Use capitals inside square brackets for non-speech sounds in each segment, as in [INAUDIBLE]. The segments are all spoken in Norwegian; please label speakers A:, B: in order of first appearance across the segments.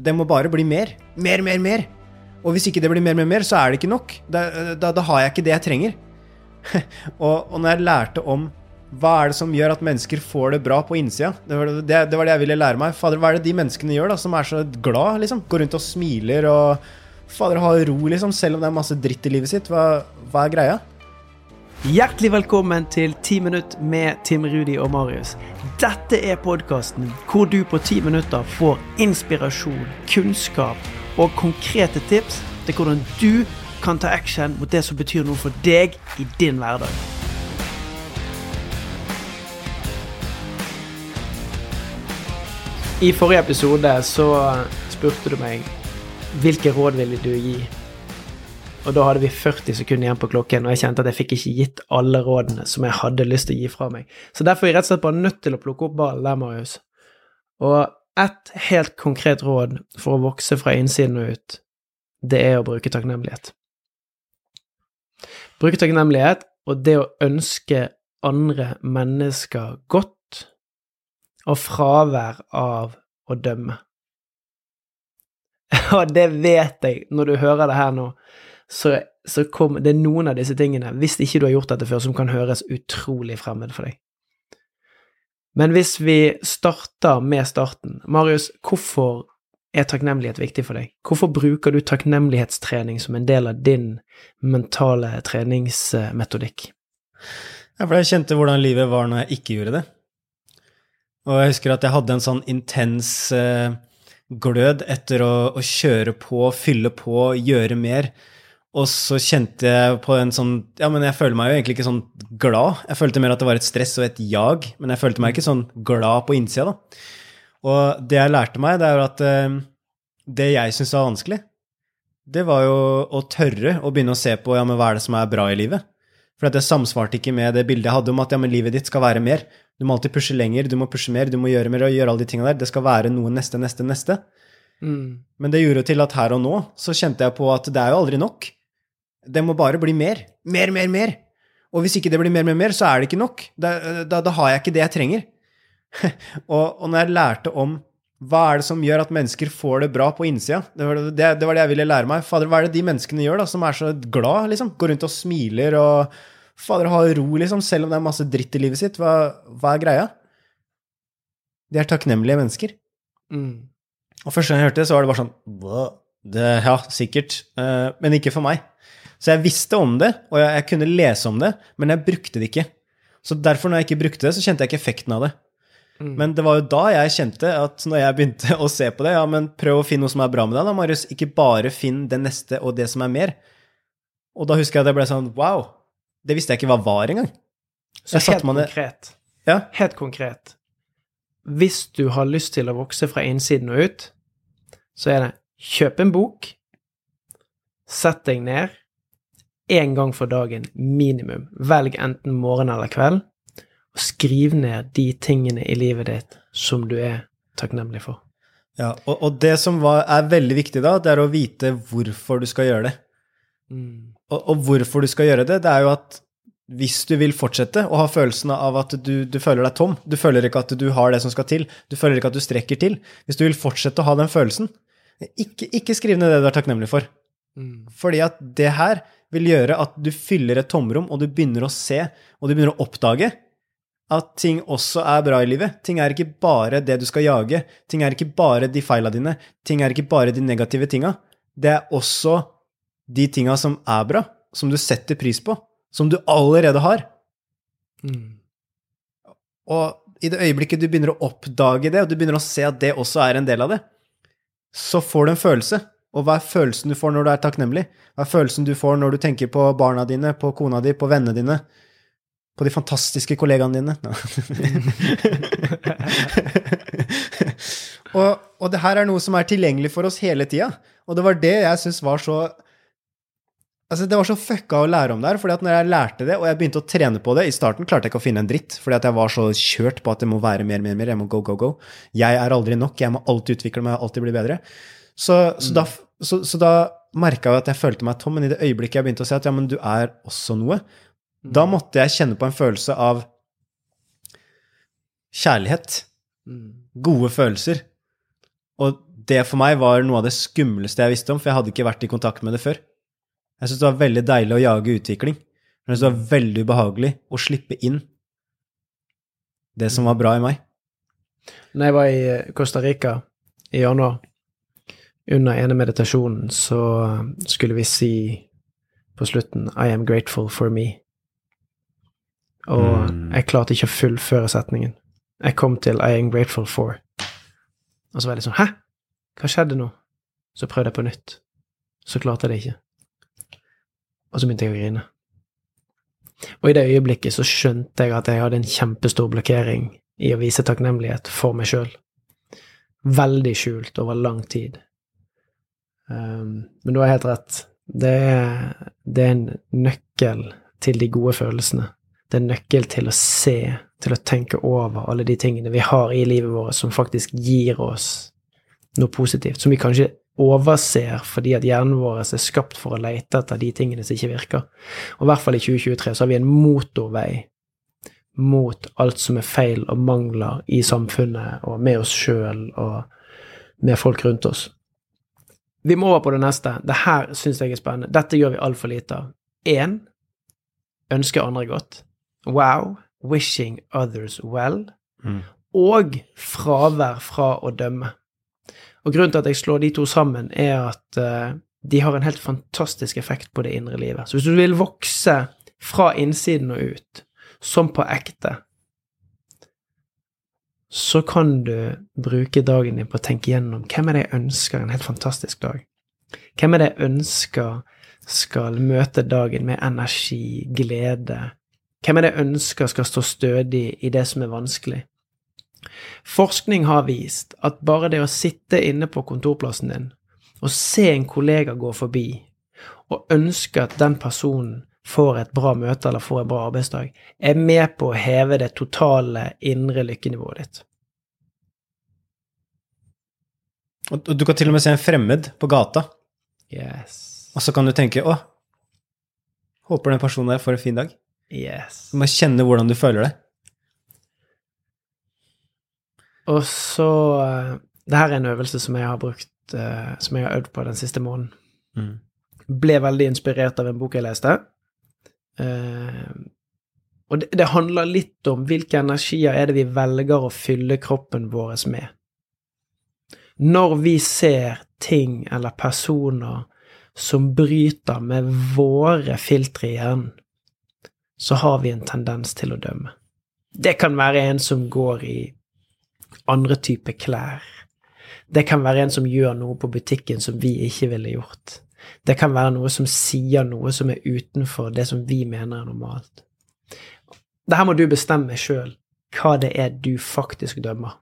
A: Det må bare bli mer. Mer, mer, mer. Og hvis ikke det blir mer, mer, mer, så er det ikke nok. Da, da, da har jeg ikke det jeg trenger. [LAUGHS] og, og når jeg lærte om hva er det som gjør at mennesker får det bra på innsida? Det var det, det var det, jeg ville lære meg. Fader, hva er det de menneskene gjør da, som er så glad, liksom? Går rundt og smiler og Fader, har ro, liksom, selv om det er masse dritt i livet sitt. Hva, hva er greia?
B: Hjertelig velkommen til 10 minutt med Tim Rudi og Marius. Dette er podkasten hvor du på 10 minutter får inspirasjon, kunnskap og konkrete tips til hvordan du kan ta action mot det som betyr noe for deg i din hverdag. I forrige episode så spurte du meg hvilke råd ville du gi. Og da hadde vi 40 sekunder igjen på klokken, og jeg kjente at jeg fikk ikke gitt alle rådene som jeg hadde lyst til å gi fra meg. Så derfor er jeg rett og slett bare nødt til å plukke opp ballen der, Marius. Og ett helt konkret råd for å vokse fra innsiden og ut, det er å bruke takknemlighet. Bruke takknemlighet og det å ønske andre mennesker godt og fravær av å dømme. [LAUGHS] Og det vet jeg, når du hører det her nå, så, så kom det er noen av disse tingene, hvis ikke du har gjort dette før, som kan høres utrolig fremmed for deg. Men hvis vi starter med starten Marius, hvorfor er takknemlighet viktig for deg? Hvorfor bruker du takknemlighetstrening som en del av din mentale treningsmetodikk?
A: Ja, for jeg kjente hvordan livet var når jeg ikke gjorde det. Og jeg husker at jeg hadde en sånn intens eh, glød etter å, å, kjøre på, fylle på, gjøre mer. Og så kjente jeg på en sånn Ja, men jeg føler meg jo egentlig ikke sånn glad. Jeg følte mer at det var et stress og et jag, men jeg følte meg ikke sånn glad på innsida, da. Og det jeg lærte meg, det er jo at eh, det jeg syntes var vanskelig, det var jo å tørre å begynne å se på ja, men hva er det som er bra i livet. For at det samsvarte ikke med det bildet jeg hadde om at ja, men livet ditt skal være mer. Du må alltid pushe lenger, du må pushe mer, du må gjøre mer og gjøre alle de tingene der. Det skal være noe neste, neste, neste. Mm. Men det gjorde jo til at her og nå så kjente jeg på at det er jo aldri nok. Det må bare bli mer. Mer, mer, mer. Og hvis ikke det blir mer, mer, mer, så er det ikke nok. Da, da, da har jeg ikke det jeg trenger. [LAUGHS] og, og når jeg lærte om hva er det som gjør at mennesker får det bra på innsida? Det var det, det var det, jeg ville lære meg. Fader, hva er det de menneskene gjør da, som er så glad, liksom? Går rundt og smiler og Fader, har ro, liksom, selv om det er masse dritt i livet sitt. Hva, hva er greia? De er takknemlige mennesker. Mm. Og første gang jeg hørte det, så var det bare sånn det, Ja, sikkert. Uh, men ikke for meg. Så jeg visste om det, og jeg, jeg, kunne lese om det, men jeg brukte det ikke. Så derfor, når jeg ikke brukte det, så kjente jeg ikke effekten av det. Mm. Men det var jo da jeg kjente at når jeg begynte [LAUGHS] å se på det, ja, men prøv å finne noe som er bra med deg, da, Marius. Ikke bare finn det neste og det som er mer. Og da husker jeg at jeg ble sånn wow, det visste jeg ikke hva var engang.
B: Så helt konkret. Ja? Helt konkret. Hvis du har lyst til å vokse fra innsiden og ut, så er det kjøp en bok, sett deg ned, én gang for dagen minimum. Velg enten morgen eller kveld, og skriv ned de tingene i livet ditt som du er takknemlig for.
A: Ja, og, og det som var, er veldig viktig da, det er å vite hvorfor du skal gjøre det. Mm. Og, og, hvorfor du skal gjøre det, det er jo at hvis du vil fortsette å ha følelsen av at du, du, føler deg tom, du føler ikke at du har det som skal til, du føler ikke at du strekker til Hvis du vil fortsette å ha den følelsen, ikke, ikke skriv ned det du er takknemlig for. Mm. Fordi at det her vil gjøre at du fyller et tomrom, og du begynner å se, og du begynner å oppdage at ting også er bra i livet. Ting er ikke bare det du skal jage. Ting er ikke bare de feila dine. Ting er ikke bare de negative tinga. Det er også de tinga som er bra, som du setter pris på, som du allerede har. Mm. Og i det øyeblikket du begynner å oppdage det, og du begynner å se at det også er en del av det, så får du en følelse. Og hva er følelsen du får når du er takknemlig? Hva er følelsen du får når du tenker på barna dine, på kona di, på vennene dine? På de fantastiske kollegaene dine? [LAUGHS] og, og det her er noe som er tilgjengelig for oss hele tida. Og det var det jeg syns var så Altså, Det var så fucka å lære om det her, fordi at når jeg lærte det, og jeg begynte å trene på det I starten klarte jeg ikke å finne en dritt, fordi at jeg var så kjørt på at det må være mer, mer, mer. Jeg må go, go, go. Jeg er aldri nok. Jeg må alltid utvikle meg, alltid bli bedre. Så, så mm. da, så, så da merka jeg at jeg følte meg tom, men i det øyeblikket jeg begynte å si at ja, men du er også noe, mm. da måtte jeg kjenne på en følelse av kjærlighet. Mm. Gode følelser. Og det for meg var noe av det skumleste jeg visste om, for jeg hadde ikke vært i kontakt med det før. Jeg syns det var veldig deilig å jage utvikling. Men jeg syns det var veldig ubehagelig å slippe inn det som var bra i meg.
B: Når jeg var i eh, Costa Rica i januar, under ene meditasjonen, så skulle vi si på slutten I am grateful for me. Og mm. jeg klarte ikke å fullføre setningen. Jeg kom til I am grateful for. Og så var jeg litt sånn Hæ? Hva skjedde nå? Så prøvde jeg på nytt. Så klarte jeg det ikke. Og så begynte jeg å grine. Og i det øyeblikket så skjønte jeg at jeg hadde en kjempestor blokkering i å vise takknemlighet for meg sjøl. Veldig skjult over lang tid. Um, men du har helt rett. Det er, det er en nøkkel til de gode følelsene. Det er en nøkkel til å se, til å tenke over alle de tingene vi har i livet vårt som faktisk gir oss noe positivt, som vi kanskje overser fordi at hjernen vår er skapt for å lete etter de tingene som ikke virker. Og i hvert fall i 2023 så har vi en motorvei mot alt som er feil og mangler i samfunnet og med oss sjøl og med folk rundt oss. Vi må over på det neste. Det her syns jeg er spennende. Dette gjør vi altfor lite av. Én ønsker andre godt. Wow. Wishing others well. Mm. Og fravær fra å dømme. Og grunnen til at jeg slår de to sammen, er at uh, de har en helt fantastisk effekt på det indre livet. Så hvis du vil vokse fra innsiden og ut, som på ekte, så kan du bruke dagen din på å tenke gjennom hvem er det jeg ønsker en helt fantastisk dag? Hvem er det jeg ønsker skal møte dagen med energi, glede? Hvem er det jeg ønsker skal stå stødig i det som er vanskelig? Forskning har vist at bare det å sitte inne på kontorplassen din og se en kollega gå forbi, og ønske at den personen får et bra møte eller får en bra arbeidsdag, er med på å heve det totale indre lykkenivået ditt.
A: Og du kan til og med se en fremmed på gata,
B: yes.
A: og så kan du tenke 'Å, håper den personen der får en fin dag'.
B: Yes.
A: Du må kjenne hvordan du føler det.
B: Og så uh, Det her er en øvelse som jeg har brukt, uh, som jeg har øvd på den siste måneden. Mm. Ble veldig inspirert av en bok jeg leste. Uh, og det, det, handler litt om hvilke energier er det vi velger å fylle kroppen vår med. Når vi ser ting eller personer som bryter med våre filtre i hjernen, så har vi en tendens til å dømme. Det kan være en som går i andre typer klær. Det kan være en som gjør noe på butikken som vi ikke ville gjort. Det kan være noe som sier noe som er utenfor det som vi mener er normalt. Det her må du bestemme sjøl hva det er du faktisk dømmer.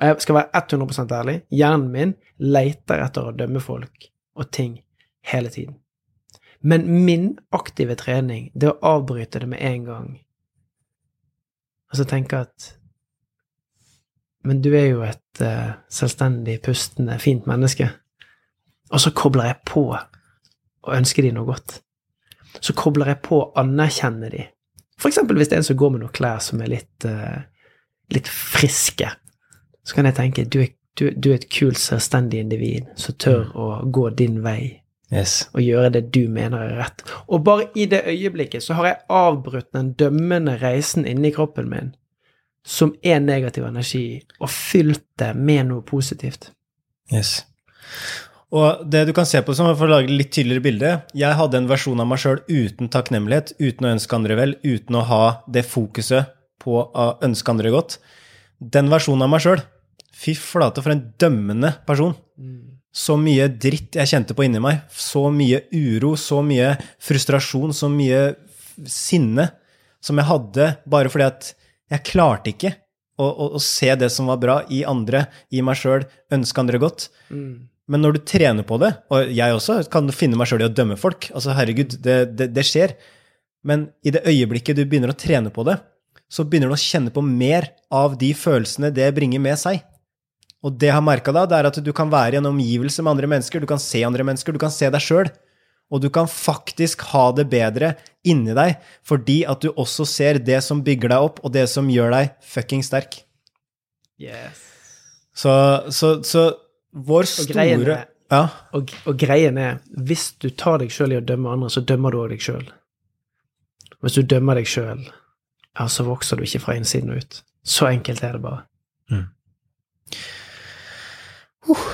B: Og jeg skal være 100% ærlig, hjernen min leter etter å dømme folk og ting hele tiden. Men min aktive trening, det å avbryte det med en gang, altså tenke at men du er jo et uh, selvstendig, pustende, fint menneske. Og så kobler jeg på og ønsker de noe godt. Så kobler jeg på å anerkjenne de. For eksempel hvis det er en som går med noen klær som er litt, uh, litt friske, så kan jeg tenke du er, du, du er et kult, selvstendig individ som tør mm. å gå din vei.
A: Yes.
B: Og gjøre det du mener er rett. Og bare i det øyeblikket så har jeg avbrutt den dømmende reisen inni kroppen min som er negativ energi, og fylt det med noe positivt.
A: Yes. Og det du kan se på som, for å lage litt tydeligere bilde Jeg hadde en versjon av meg sjøl uten takknemlighet, uten å ønske andre vel, uten å ha det fokuset på å ønske andre godt. Den versjonen av meg sjøl, fy flate, for en dømmende person. Så mye dritt jeg kjente på inni meg. Så mye uro, så mye frustrasjon, så mye sinne som jeg hadde bare fordi at jeg klarte ikke å, å, å, se det som var bra i andre, i meg sjøl, ønske andre godt. Mm. Men når du trener på det, og jeg også kan finne meg sjøl i å dømme folk Altså, herregud, det, det, det, skjer. Men i det øyeblikket du begynner å trene på det, så begynner du å kjenne på mer av de følelsene det bringer med seg. Og det jeg har merka da, det er at du kan være i en omgivelse med andre mennesker, du kan se andre mennesker, du kan se deg sjøl og du kan faktisk ha det bedre inni deg fordi at du også ser det som bygger deg opp, og det som gjør deg fucking sterk.
B: Yes.
A: Så, så, så vår store
B: og ja. og, og, greien er, hvis du tar deg sjøl i å dømme andre, så dømmer du òg deg sjøl. Hvis du dømmer deg sjøl, ja, så vokser du ikke fra innsiden og ut. Så enkelt er det bare. Mm.
A: Uh.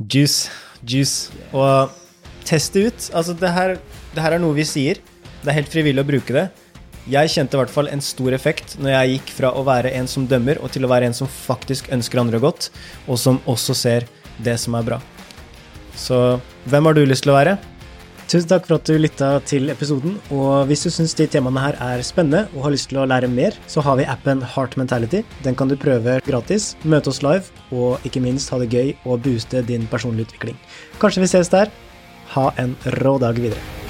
A: Juice. Juice. Og teste ut. Altså, det her, det her er noe vi sier. Det er helt frivillig å bruke det. Jeg kjente i hvert fall en stor effekt når jeg gikk fra å være en som dømmer, og til å være en som faktisk ønsker andre godt, og som også ser det som er bra. Så hvem har du lyst til å være?
C: Tusen takk for at du lytta til episoden. Og hvis du syns de temaene her er spennende og har lyst til å lære mer, så har vi appen Heart Mentality. Den kan du prøve gratis, møte oss live, og ikke minst ha det gøy og booste din personlige utvikling. Kanskje vi ses der. Ha en rå dag videre.